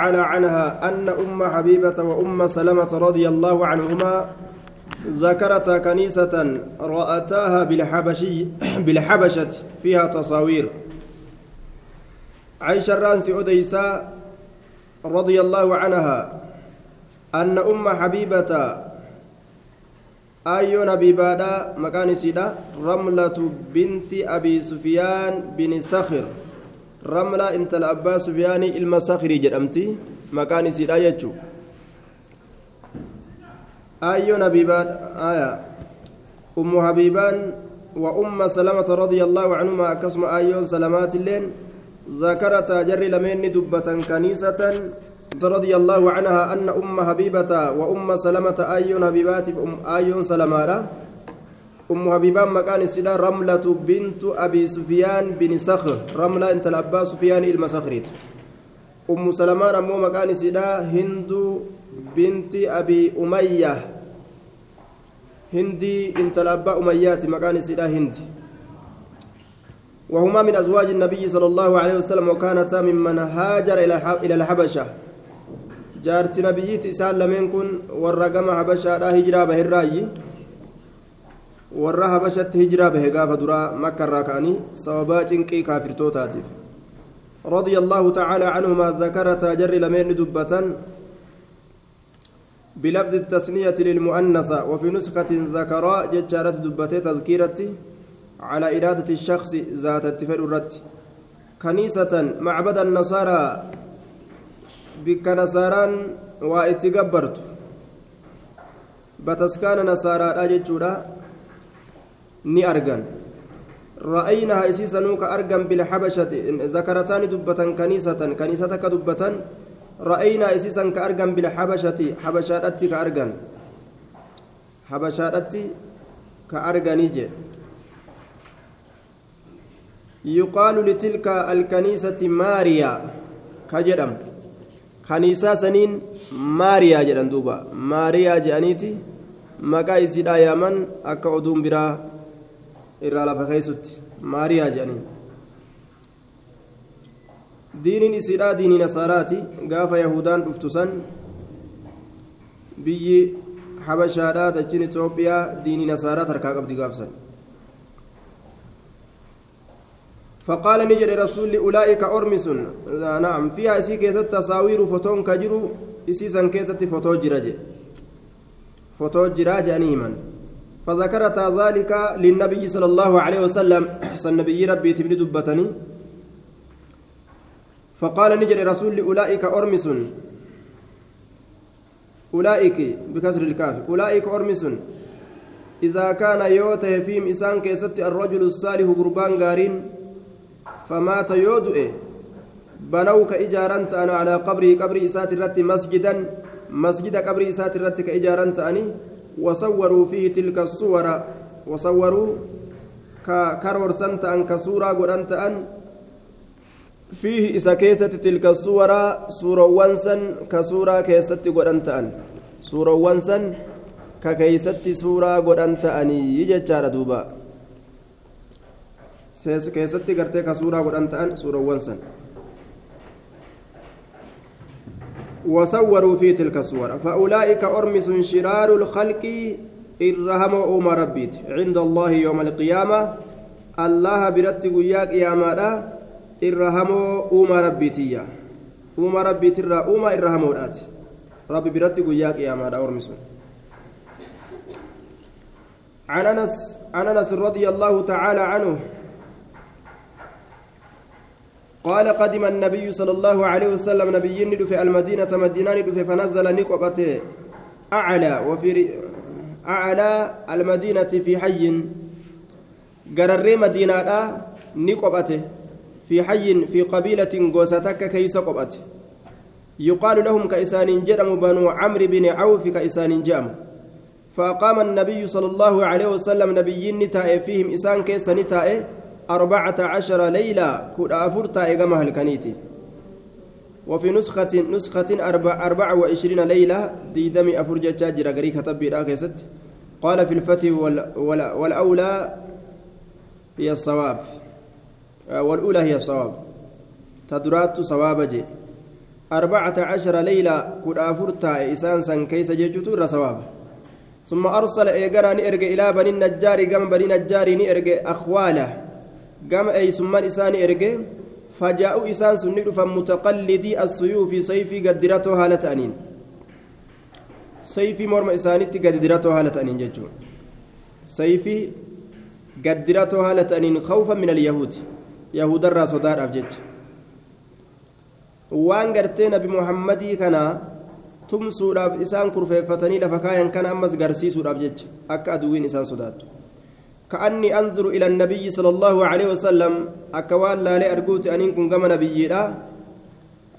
تعالى عنها أن أم حبيبة وأم سلمة رضي الله عنهما ذكرتا كنيسة رأتاها بالحبشي بالحبشة فيها تصاوير. عائشة الرانسي أديسا رضي الله عنها أن أم حبيبة أيو نبي بادا مكان سيدا رملة بنت أبي سفيان بن سخر ramlaa intala abbaa sufyaanii ilma sakrii jedhamti maqaan isiidha jechuu ayyoon habiibaan aya ummu habiibaan wa umma salamata radia allaahu canhumaa akkasuma ayyoon salamaatiilleen ذكرتا جري لمن دبة كنيسة رضي الله عنها أن أم حبيبة وأم سلمة أيون حبيبات أم أيون سلمارة أم حبيبان مكان السيدة رملة بنت أبي سفيان بن صخر. رملة انت الأبا سفيان المسخريت أم سلمان أمو مكان السيدة هند بنت أبي أمية. هندي انت الأبا أميات مكان السيدة هند. وهما من أزواج النبي صلى الله عليه وسلم وكانتا ممن هاجر إلى الحبشة. جارت نبيت إسان لمن كن والرقم حبشة لا هجرة بهراجي warra habashatti hijiraa bahe gaafa duraa makka irraa ka'anii sababaa cinqii kaafirtootaatiif رضي الله تعالى عنهما ذكرتا جر لمن دبة بلفظ التثنية للمؤنثة وفي نسخة ذكراء ججارة دبة تذكيرة على إرادة الشخص ذات التفر الرد كنيسة معبد النصارى بك نصاران واتقبرت بتسكان نصارى أججورا ni argan ra'aynaha isiisanuu ka argan bilxabashati zakarataani dubbatan kaniisatan kaniisa takka dubbatan ra'aynaa isiisan ka argan bilxabashati habashaadhatti ka argan habashaadhatti ka arganii je yuqaalu litilka alkaniisati maariyaa ka jedham kaniisaa saniin maariyaa jedhan duuba maariyaa jedhaniiti maqaa isiidhaa irraa lafa keessutti maariyaa jedhaniin diiniin isiidhaa diinii nasaaraati gaafa yahudaan dhuftu san biyyi habashaadhaa tachin itoophiyaa diinii nasaaraa tarkaa qabdi gaafsan فقال نجد رسول أولئك أرمس نعم فيها إسي كيست تصاوير فوتون كجرو إسي سن كيست فوتو جراج فوتو جراج أنيما فذكرت ذلك للنبي صلى الله عليه وسلم. النبي ربي تبني دبتني. فقال نجري رسول أولئك أرمس. أولئك بكسر الكاف. أولئك أرمس. إذا كان يوته فيهم إسان كيست الرجل الصالح قربان قارين فمات يودئ بنوك إجارنت أنا على قبري قبري إسات الرت مسجدا مسجد قبري إسات الرت كإجارنت أني. وصوروا فيه تلك الصور وصوروا ككرور سنت أن كسورة قرنت أن فيه كيست تلك الصور سورة وانسن كسورة كيست قرنت أن. سورة وانسن ككيست سورة قرنت أن يجتشار دوبا. كيست قرتي كسورة قرنت أن سورة وانسن وصوروا في تلك الصور. فأولئك أرمس شرار الخلق إرهم أم ربيت. عند الله يوم القيامة الله برت وياك يا مالا إرهم أم ربيتيا. أم ربيت الرا أم إرهم ورات ربي برت وياك يا مالا أرمس. عن أنس عن أنس رضي الله تعالى عنه قال قدم النبي صلى الله عليه وسلم نبي ندف المدينة مدينة ندف فنزل نقبة أعلى وفي أعلى المدينة في حي. قرر مدينة نقبة في حي في قبيلة قوستك كيس قبة. يقال لهم كإسان جرم بنو عمرو بن عوف كإسان جام فأقام النبي صلى الله عليه وسلم نبي نتائه فيهم إسان كيس نتائه أربعة عشر ليلة كود أفرتا إقامة الكنيتي وفي نسخة نسخة أربع أربعة وعشرين ليلة دي دمي أفرجة جاجرة قري كتب ست. قال في الفتح وال وال والأولى هي الصواب. والأولى هي الصواب. تدرات صواب جي. أربعة عشر ليلة كد أفرتا إسان سن كيس جيجوتو الرسواب ثم أرسل إيقنا نئرق إلى بني النجار قام بني النجار نئرق أخواله. قام أي سمان إسان إرق فجاءوا إسان سنئر فمتقلدي السيوف سيفي قدرته هالة أنين سيفي مرمى إسانتي قدرته هالة أنين جيجون سيفي قدرته هالة أنين خوفا من اليهود يهود الراس ودار أفجج waan gartee nabi muhammadii kana tumsuudhaaf isaan kurfeeffatanii lafa kaayan kana ammas garsiisuudhaaf jecha. Akka aduwwiin isaan sodaattu. كأني أنظر إلى النبي صلى الله عليه وسلم أكوان لا لأرجوت أن يكون كما نبي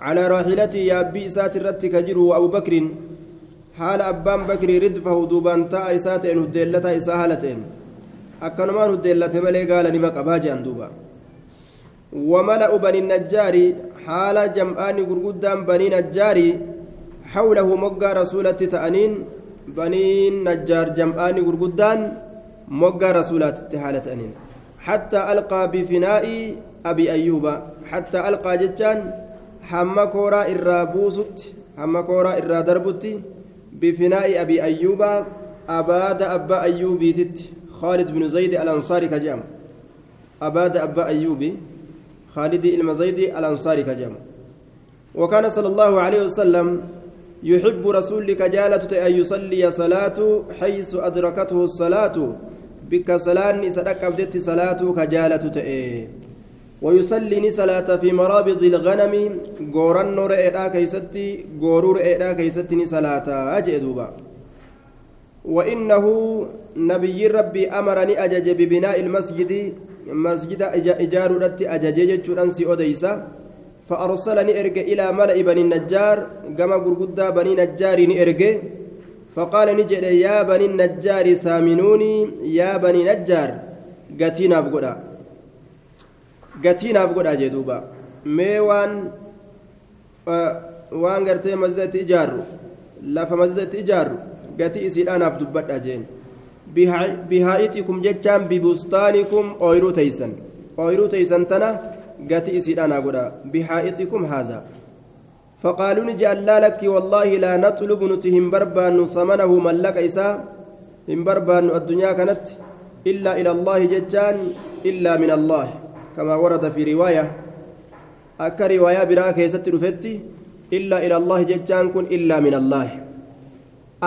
على راحلتي يا أبي إسات الرتك جرو وأبو بكر حال أبان بكر ردفه دوبان تا إسات إن هدلتا إساهلتين أكنمان هدلت ملي قال نمك أباجي أندوبا وملأ بني النجار حال جمعان غرغدان بني نجار حوله مقا رسولة تأنين بني نجار جمعان غرغدان مقا رسولة حالة أنين حتى ألقى بفناء أبي أيوب حتى ألقى جتان حما كورا إرابوست حما كورا إرا دربت بفناء أبي أيوب أباد أبا أيوبي تت خالد بن زيد الأنصاري كجام أباد أبا أيوبي خالد المزيدي الأنصاري كجام وكان صلى الله عليه وسلم يحب رسولك جالة أن يصلي صلاة حيث أدركته الصلاة. بك صلاة صدق أبدت صلاة كجالة ويصلي صلاة في مرابض الغنم. غوران نور إيدا كيستي غورور إيدا كيستي صلاة أجدوبا وإنه نبي ربي أمرني أجج ببناء المسجد. مسجد إجار رت أجج جرانسي أديسا فأرسلني إرجع إلى ملأ بني النجار كما غرغدا بني نجار إرجع فقال نجد يا بني النجار ثامنوني يا بني نجار قتينا بقدا قتينا بقدا جدوبا ميوان waan gartee masjidatti ijaarru lafa masjidatti ijaarru gatii isiidhaanaaf dubbadha jeen bihaa'ixikum jechaan bibustaanikum ooyruu teeysan ooyruu teeysan tana gatii isiidhaanaa godha bihaa'ixikum haazaa فقالوا نجعل لا لك والله لا نطلب نتهم بربان ثمنه ملك إساء إن بربان الدنيا كانت إلا إلى الله ججان إلا من الله كما ورد في رواية أكا رواية براك يستر فتي إلا إلى الله ججان كن إلا من الله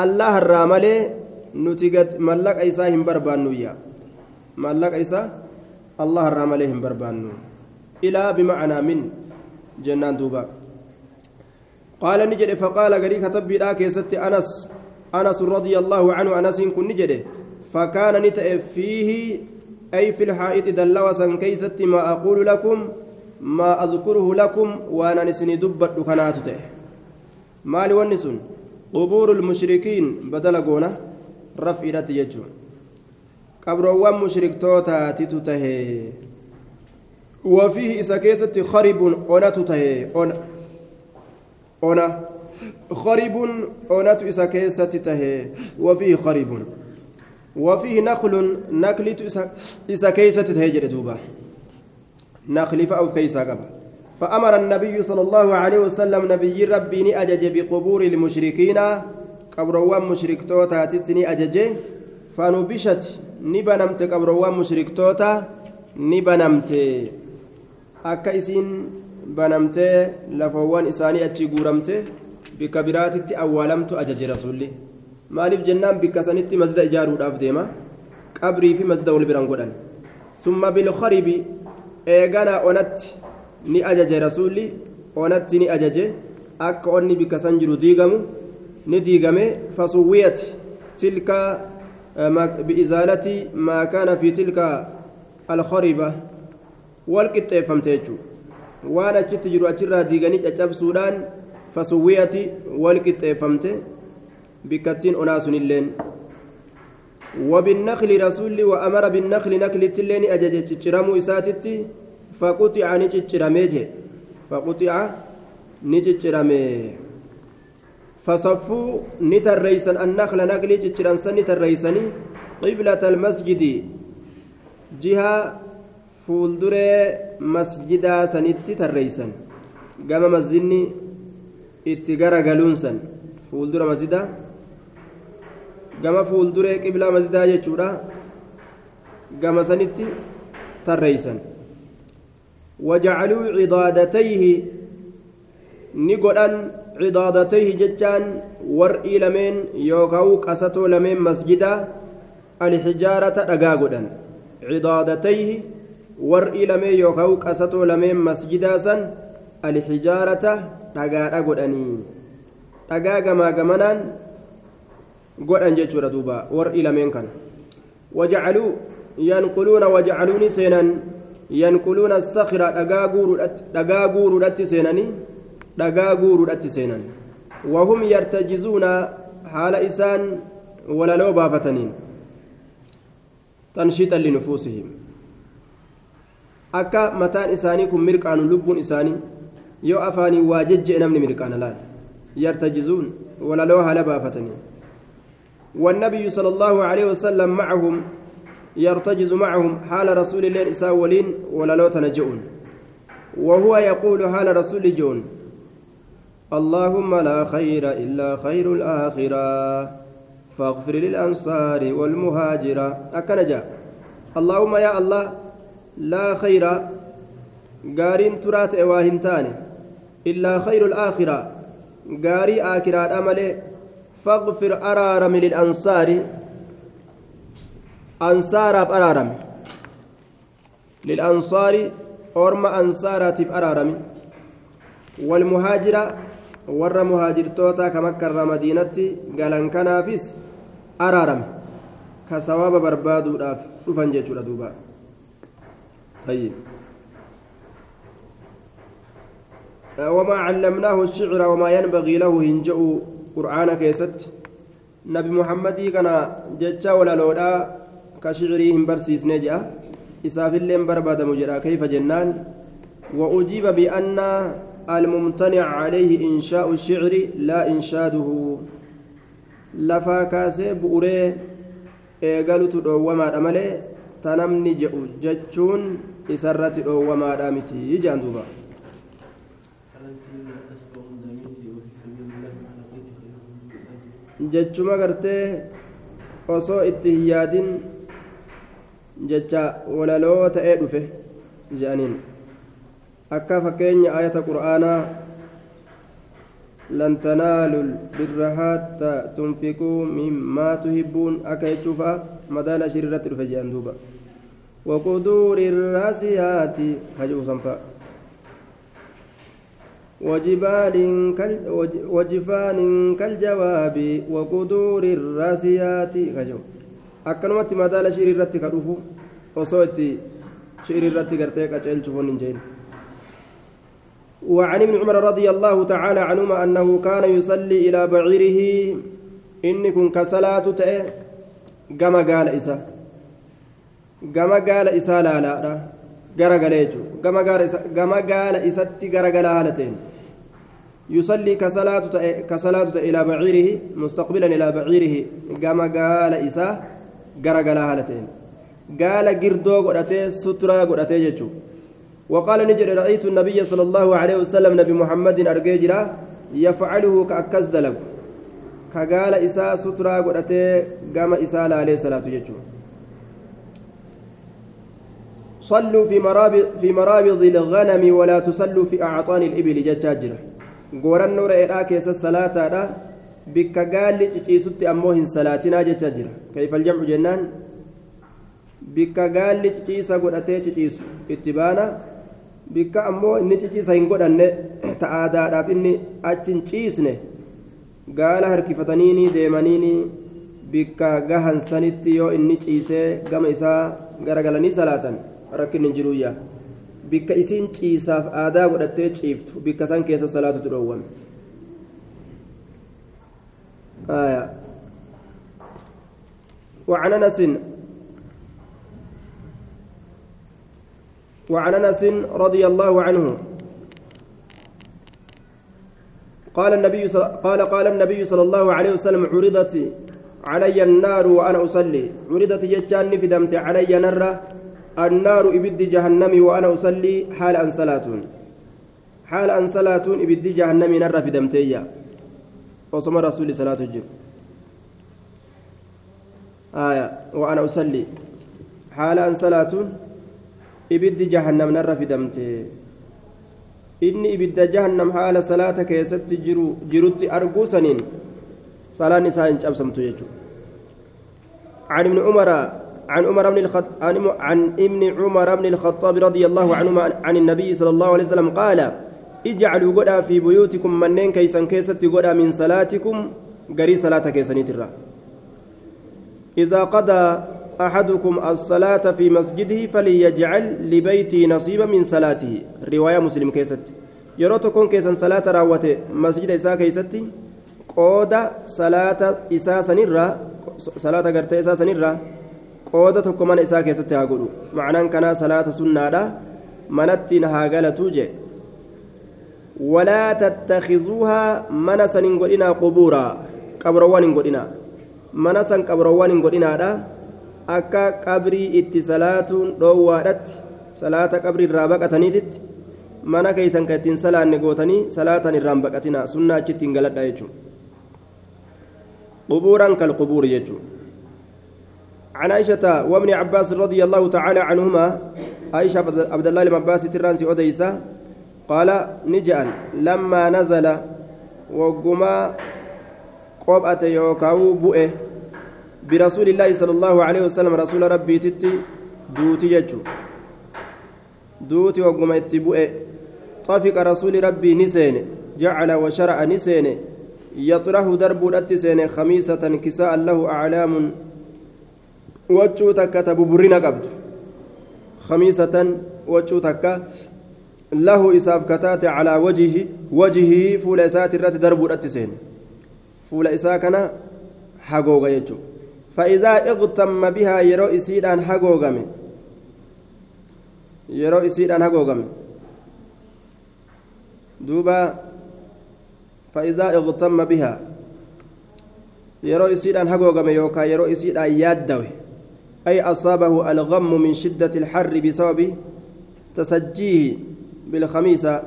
الله الرامل نتيجت ملك إساء هم بربان نويا ملك إساء الله الرامل هم بربان إلى بمعنى من جنان دوبا. قال نجد فقال غري كتب لا كيست أنس أنس رضي الله عنه أنس كن نجد فكان نتأ فيه أي في الحائط دلوسا كيست ما أقول لكم ما أذكره لكم وأنا نسني دبت كنات مالي ونسون قبور المشركين بدل قونا رفع يجو قبروان مشرك توتا تتته وفيه إذا كيست خرب kharibun onatu isa keessatti tahe wafiihi kharibun wafiihi naklun naklitu isa keessatti tahe jedhe duuba nakli fa of keeysaa qaba فأمر النبي صلى الله عليه وسلم نبي ربي أجج بقبور المشركين. قبروان مشرك توتا تتني أجج. فنبشت نبنمت قبروان مشرك توتا نبنمت أكيسين banamtee lafawwan isaanii achi guuramte bikka biraatitti awwaalamtu ajaje rasuulli maaliif jennaan bikka sanitti masda ijaaruudhaaf deema qabrii fi masda wal biran godhan summa bilkharibi eeganaa onatti ni ajaje rasuulli onatti ni ajaje akka onni bikka san jiru diigamu ni diigame fasuwwiyat tilka biizaalati maa kaana fi tilka alkhariba wal qixxeeffamte jechuudha waan achitti jiru achirraa diiganii caccabsuudhaan fasuwwiyati wal qixxeeffamte bikkattiin onaa sunilleen وبالنخل رسول وأمر بالنخل نخل تلين أجج تشرمو إساتتي فقطع نجتشرميج فقطع نجتشرمي فصفوا نتريسن النخل نقل تشرنسن نتريسني قبلة المسجد جهة fuulduree masjidaa sanitti tarreeysan gama masjidni itti garagaluun san fuuldura masjidaa gama fuulduree qiblaa masjidaa jechuudha gama sanitti tarreeysan wajacaluu cidaadatayhi ni godhan cidaadatayhi jechaan war'ii lameen yookaan qasatoo lameen masjidaa alxijaarata dhagaa godhan cidaadatayhi war'ii lameen yookaan qasatoo lameen masjidaa san alxijaarata dhagaadha godhanii dhagaa gamaa gamanaan godhan jechuudha duuba war'i lameen kan wajacaluu yanquluuna wajacaluuni seenan yanquluuna sakira dhagaa guuruudhatti seenanii dhagaa guuruudhatti seenan wahum yartajizuuna haala isaan walaloo baafataniin tanshiixan linufuusihim akka mataan isaanii kun mirqaanu lubbuun isaanii yoo afaanii waa jejje'e namni mirqaana laal? Yartajizuun walaloo haala baafatanii. والنبي صلى الله عليه وسلم معهم يرتجز معهم حال رسول الله إساء ولين ولا لو تنجؤون وهو يقول حال رسول جون اللهم لا خير إلا خير الآخرة فاغفر للأنصار والمهاجرة أكنجا اللهم يا الله لا خير قارين ترات إواهنتان إلا خير الآخرة. قاري آكرات أمله فاغفر أرارم للأنصار. أنصار أرارم. للأنصار أرم أنصارات أرارم. والمهاجرة. ka makkarra madiinatti galan kanaafis araarame ka sawaaba barbaaduudhaaf dhufan jechuudha duuba طيب. وما علمناه الشعر وما ينبغي له هنجأ قرآن كيست. نبي محمد كان جتشا ولا لودا كشعرهم برسيس نجأ. إساف اللين برباد مجرى. كيف جنان؟ وأجيب بأن الممتنع عليه إنشاء الشعر لا إنشاده. لفا بؤري إيقالت دوما أمالي tanamni je'u jechuun isarratti dhoowwamaadha miti ijaan duuba. Jechuma gartee osoo itti hin yaadin jecha walaloo ta'ee dhufe je'aniin. Akka fakkeenya ayata qur'aanaa lan tanaalul birra hatta tunfiquu mimmaa tuhibbuun akka jechuufa'a madaala ishii irratti dhufe je'an duuba. Waquduuri raasiyaati hajuusan fa'a وجبال كال وجفان كالجواب وقدور الراسيات كجو أكنمت مدال شير الرت كدوفو وصوتي شير الرت كرتي كجل شوفون جين وعن ابن عمر رضي الله تعالى عنهما أنه كان يصلي إلى بعيره إن كن كصلاة تأه كما قال إسا كما قال إسا لا لا, لا. garagalee jechuudha gama gaala isatti garagala haala ta'een ta'e ilaa baciirihi mustaqbilan ilaa baciirihi gama gaala isaa garagala haala ta'een gaala girdoo godhatee suturaa godhatee jechuudha وقال نجد رأيت النبي صلى الله عليه وسلم نبي محمد أرجيجرا يفعله كأكز كقال إساء سترى قرأتي قام إساء عليه الصلاة والسلام صلوا في مرابض في مرابض الغنم ولا تصلوا في أعطان الإبل ججاجرة قوران نور إيراك يس الصلاة دا بك قال لتشيسوتي أموهن صلاتنا ججاجرة كيف الجمع جنان بك قال لتشيسا قرأتي تشيس اتبانا بك أمو إني تشيسا هنقول أن تآدا داف إني أتشن تشيسني هركفتنيني ديمانيني بك قهن سنتي يو إني تشيسي قم إسا غرقلني صلاةً rakkin hin jiruyyaa bikka isiin ciisaaf aadaa godhattee ciiftu bikka san keessa salaatutu dhoowwame وعن انس وعن انس رضي الله عنه قال النبي قال قال النبي صلى الله عليه وسلم عرضت علي النار وأنا أصلي. عرضت جتان فدمت علي نره النار إبد جهنم وأنا أصلي حال أن صلاة حال أن صلاة إبد جهنم نر في دمتيا وصم رسول صلاة الجر آية وأنا أصلي. حال أن صلاة إبد جهنم نر في دمتي إني إبد جهنم حال صلاة كيست جرو جرت أرجو سنين صلاة نساء أبسمت يجو عن ابن عمر بن الخط... عن ابن عمر بن الخطاب رضي الله عنهما عن النبي صلى الله عليه وسلم قال اجعلوا قدا في بيوتكم منين كيسن كيستي قدا من صلاتكم قري صلاة كيسني ترى إذا قضى أحدكم الصلاة في مسجده فليجعل لبيتي نصيبا من صلاته رواية مسلم كيست يروتكم كيسن صلاة راوته مسجد إساء كيستي قودا صلاة إساء سنرة صلاة قرت إساء macnaan kanaa salaata sunnaadha manatti haa galatu je walaa tattakizuuhaa mana san hin godhinaa qubuuraa qabroowwan hin godhinaa mana san qabroowwan hin godhinaadha akka qabrii itti salaatuun dhoowwaadhatti salaata qabrii irraa baqataniititti mana keeysan ka ittiin salaanne gootanii salaatan irraan baqatinaa sunnaa achitti hin galadha jechuudha qubuuraan kal qubuuri jechuudha عن عائشة وابن عباس رضي الله تعالى عنهما عائشة عبد الله بن عباس ترانسي أديسة قال نجأن لما نزل وقما قبأة يوكاو بؤه برسول الله صلى الله عليه وسلم رسول ربي تتي دوتي يجو دوتي وقما اتبؤه طافق رسول ربي نسين جعل وشرع نسين يطرح درب الاتسين خميسة كساء له أعلام waccuu takka ta buburrina qabdu khamiisatan waccuu takka lahu isaaf kataate calaa wajihi wajihii fuula isaati irratti darbuudhatti seene fuula فإذا اغتم بها يرو إسيدان هاغوغم. يرو إسيدان هاغوغم. دوبا فإذا اغتم بها يرو إسيدان هاغوغم يوكا يرو إسيدان يادوي أي أصابه الغم من شدة الحر بسبب تسجيه بالخميسة.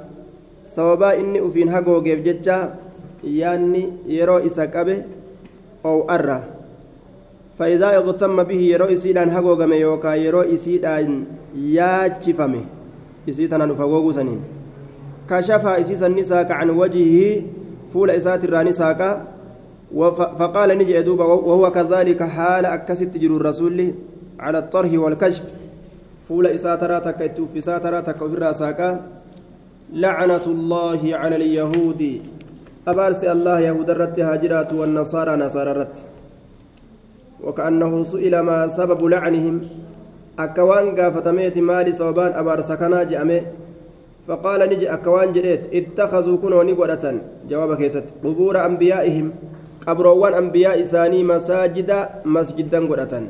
سببا إني أفين هقو جيف ججا ياني يرو إساكبه أو أرى. فإذا اغتم به يرو إسيدان هقو جمي يوكا يرو إسيدان ياتشفمه إسيدان نفقوه سنين. كشف إسيس النساء عن وجهه فول إسات الرانساكا فقال نجي دوبا وهو كذلك حال أكست جر الرسول على الطرح والكشف. فول إساترا تك في ساترا تك في الراساكا لعنة الله على اليهود. أبارس الله يهود الرت هاجرات والنصارى نصارى الرت. وكأنه سئل ما سبب لعنهم. أكوان قافتميت مالي صوبان أبارس كنا جأمه فقال نجي أكوان جريت اتخذوا كنوا نقرة جواب كيست قبور أنبيائهم. qabroowwan ambiyaa isaanii masaajida masjiddan godhatan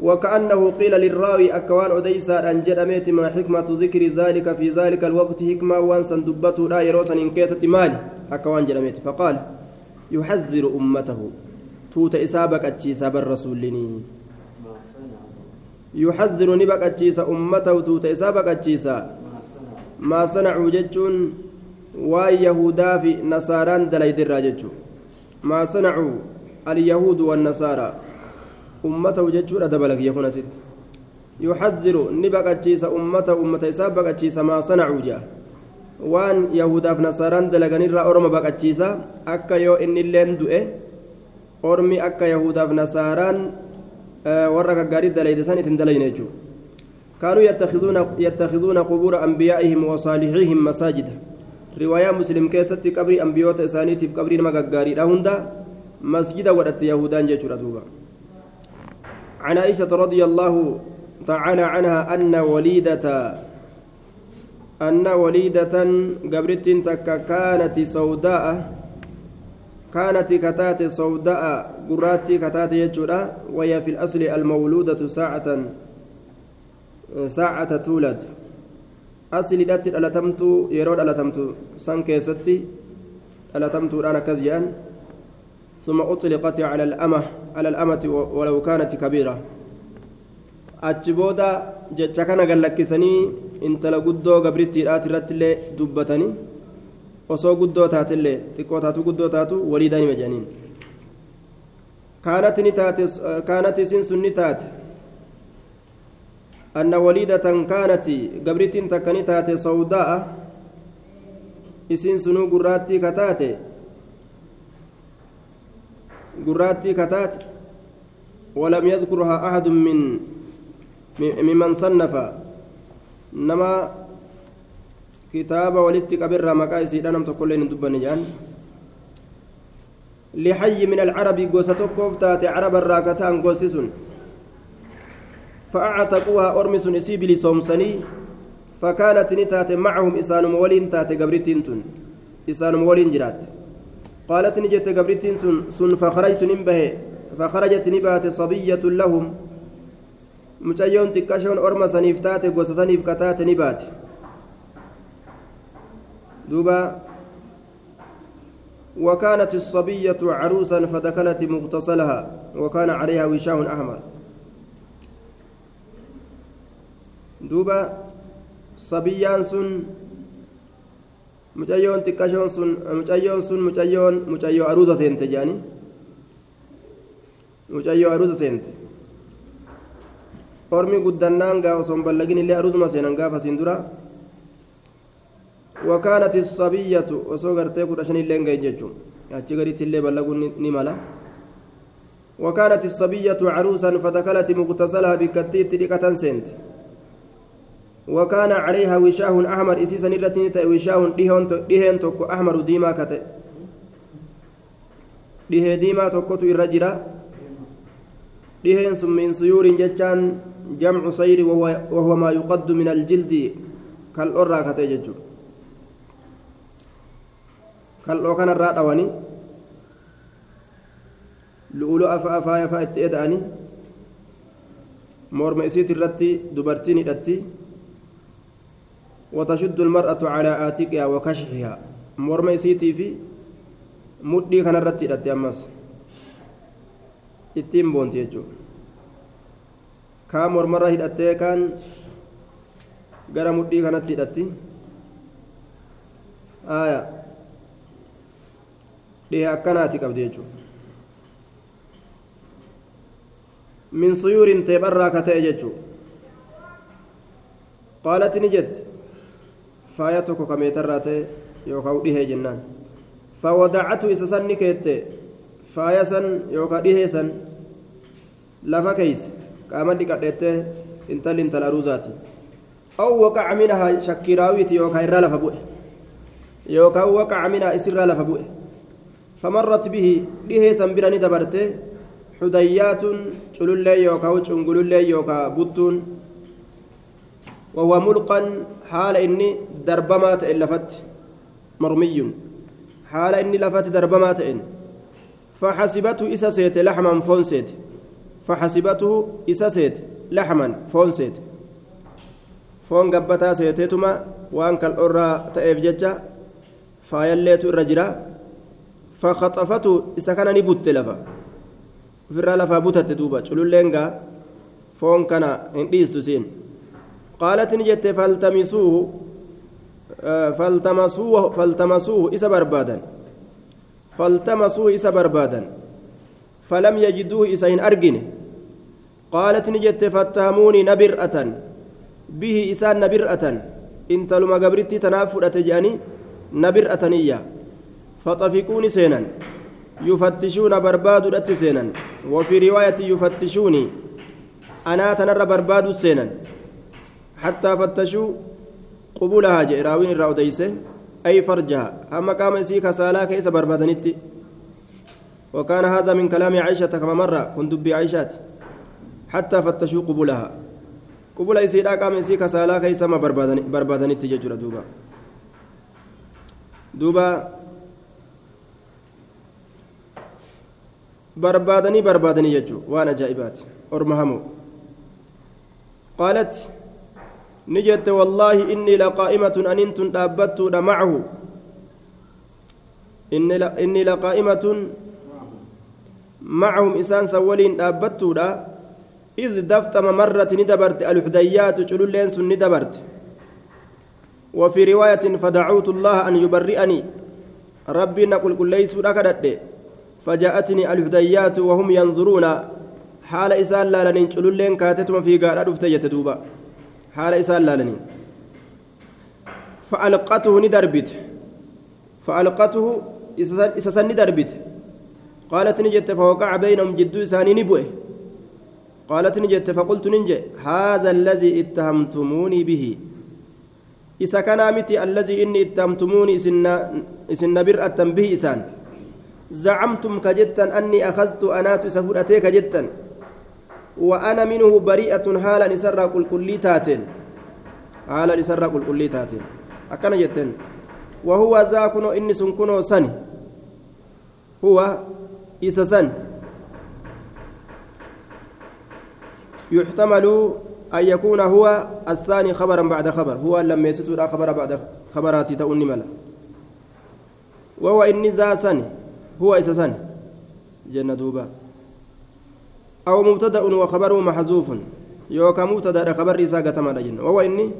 وكأنه قيل للراوي أكوان أديسا أن جدميت ما حكمة ذكر ذلك في ذلك الوقت حكمة وانسا دبته لا يروسا إن كيسة مال أكوان جدميت فقال يحذر أمته. توت إسابك أتشيسا بالرسول يحذر نبك أتشيسا أمته توت إسابك أتشيسا ما صنعوا جتشون waan yahudaa fi nasaaraan dalaydirraa jechuudha maa sanacuu alyahuudu wannasaaraa ummatahu jechuudha dabala kiyya kun asitti yuxaddiru ni baqachiisa ummata ummata isaa baqachiisa maa sanacuu jedha waan yahudaaf nasaaraan dalaganirraa orma baqachiisa akka yoo innilleen du'e ormi akka yahudaaf nasaaraan warra gaggaarii dalayde san itin dalayne jechuudha kaanuu yattakizuuna qubuura anbiyaa'ihim wasaalixiihim masaajida riwaayaa muslim keessatti qabrii ambiyoota isaaniitiif qabrii nama gaggaariidha hunda masjida godhatte yahudaan jechuudha duuba عن عائشة رضي الله تعالى عنها أن وليدة أن وليدة قبرت تك كانت سوداء كانت كتات سوداء قرات كتات يجرى وهي في الأصل المولودة ساعة ساعة تولد asliidhaatti dhalatamtu yeroo dhalatamtu san keessatti dhalatamtuudhaan akkas jedhan ثم أطلقت على الأمة على الأمة ولو كانت كبيرة أتشبودا جتشكنا قال لك سني intala guddoo gabrittiidhaati irratti illee dubbatanii osoo guddoo taatillee xiqqoo taatu guddoo taatu waliidaan hima jedhaniin kaanat isin sun ni taate anna waliidatan kaanati gabrittiin takka ni taate sawdaa'a isin sunuu gurraattii kataate gurraattii kataate ولم يذكرها أحد من ممن صنف نما كتاب ولدت قبر مقايسي لنم تقول لين دبني جان لحي من العرب قوستك تاتي عرب الراكتان قوسسون فأعتقوها أرمس إسيب لصومسني فكانت نتات معهم إسانم ولين تاتي قبرتين تن إسانم ولين جرات قالت نجت قبرتين سن فخرجت نبه فخرجت نبات صبية لهم متيون تكشون أرمى سنيف تاتي قوس سنيف كتات نبات دوبا وكانت الصبية عروسا فدخلت مغتسلها وكان عليها وشاه أحمر دوبا صبيان سن mucayyoon xiqqashoon sun mucayyoon sun mucayyoon mucayyoo aruusa seente jedhani mucayyoo aruusa seente ormi guddannaan gaa osoo hin ballagin illee aruusuma seenan gaafa siin وكانت الصبية وسو غرتي كودا شني لين غاي جچو اچي غريتي اللي بلغو ني مالا وكانت الصبية عروسا فدخلت مغتسلها بكتيت دقة سنت. وكان عليها وشاه أحمر إسيسا نرتني وشاه دهن توكو أحمر ديما كته دهن ديما توكو الرجرة دهن ثم من سيور جتان جمع صير وهو, وهو ما يقد من الجلد كالأرى كته جتو kal'oo kanarraa dhawanii lu'uloo afaa faaya fa'a itti eda'anii morma isiit irratti dubartiin hidhatti watashuddu almar'atu calaa aatiqihaa wa kashxihaa morma isiitii fi mudhii kanarratti hidhatte ammas. Ittiin boonti jechuudha kaa mormarra hidhattee kaan gara mudhii kanatti hidhatti. Aayaa. Dhihe akkanaati qabdi jechuudha. Min suyuurin teepharraa ka ta'e jechuudha. Qaalati ni jette. Faaya tokko ka meetarraa ta'e yookaan dhihee jennaan. Fawadacatu isa san ni keette. Faaya san yookaan dhihee san lafa keeyse qaama dhiqadheettee intalli intala aw waqaca minahaa shakkiraawiti yookaan irraa lafa bu'e. Yookaan waqaca minahaa isirraa lafa bu'e فمرت به به سنبرني دبرته حديات شلولي يوكا وشنقلولي يوكا بطون وهو ملقا حال إني دربمات إلا فت. مرمي. حال إني لفت دربمات إن. فحسبته إساسيت لحما فونسيت. فحسبته إساسيت لحما فونسيت. فون قبتا سيتيتما وان كالأورا تأيف ججا. فايليت الرجرا فخطفته إذا كان نبت لفا. فرا لفا بوتت دوبا. شلولينغا فون كان انديس سين. قالت نجت فالتمسوه فالتمسوه فالتمسوه إسا بربادا. فالتمسوه إسا بربادا. فلم يجدوه إسا إن أرجن قالت نجت فاتهموني نبرأة به إسان نبرأة إنت لما قبرتي تنافر أتجاني نبرأة نية فطفقوني سينا. يفتشون برباد سينا. وفي رواية يفتشوني. أنا تنر برباد سينا. حتى فتشوا قبولها جئراوين الرأوديسة أي فرجها. أما قام يسيك سالا كيس بربادنتي وكان هذا من كلام عائشة كما مرة كنت بعائشات حتى فتشوا قبولها. قبول يسيدا قام يسيك سالا كيس ما بربادنتي ججر دوبا. دوبا barbaadanii barbaadanii jechuun waan ajaa'ibaati orma hamoo qaalat ni jette wallaahi innii laqaa'imatun anintun dhaabbattuudha macahu innii laqaa'imatun macahum isaan san waliin dhaabbattuudha إذ دفتم مرت ندبرت الحديات شلولين سن ندبرت وفي رواية فدعوت الله أن يبرئني ربي نقول كل ليس فجاءتني الهديات وهم ينظرون. حال إسان لا لنين شلولين كاتتما في قال أدفت يتدوبا حال إسان لا لنين فألقته ندربت. فألقته إسسن ندربت. قالت نجت فوقع بينهم جدو إساني نبوه قالت نجت فقلت ننجي هذا الذي اتهمتموني به. إذا كان متي الذي إني اتهمتموني إسن برأة به إسان. زعمتم كجتا أني أخذت أنات سفرتي كجتا وأنا منه بريئة حالا نسرى كل كلي تاتين حالا نسرى كل كلي تاتين أكن جتن وهو ذاكن إني سنكنو سني هو إسا سن. يحتمل أن يكون هو الثاني خبرا بعد خبر هو لم يستر خبر بعد خبرات تؤني ملا. وهو إني ذا سني هو إسا سني جنة دوبا أو مبتدأ وخبره محذوف. يوكا مبتدأ خبر إساقة مالا جنة. وهو إني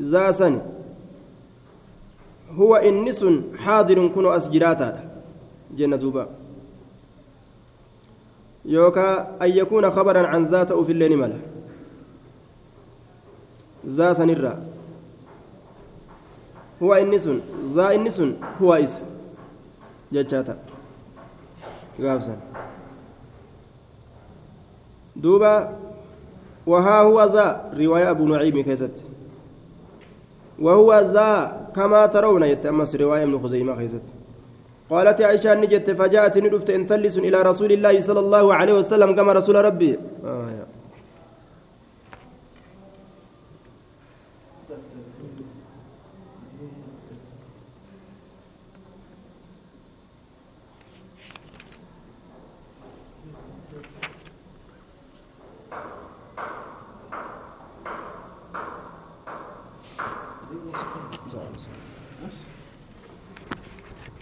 ذا هو إنس حاضر كن أسجراتا. جنة دوبا يوكا أن يكون خبرا عن ذاته في الليل ملا ذا سنرا هو إنس. ذا إنس هو إس. جتشاتا غافسا دوبا وها هو ذا رواية أبو نعيم كيست. وهو ذا كما ترون يتأمس رواية ابن خزيمة كيست. قالت عائشة نجت فجاءت ندفت انتلس إلى رسول الله صلى الله عليه وسلم كما رسول ربي. آه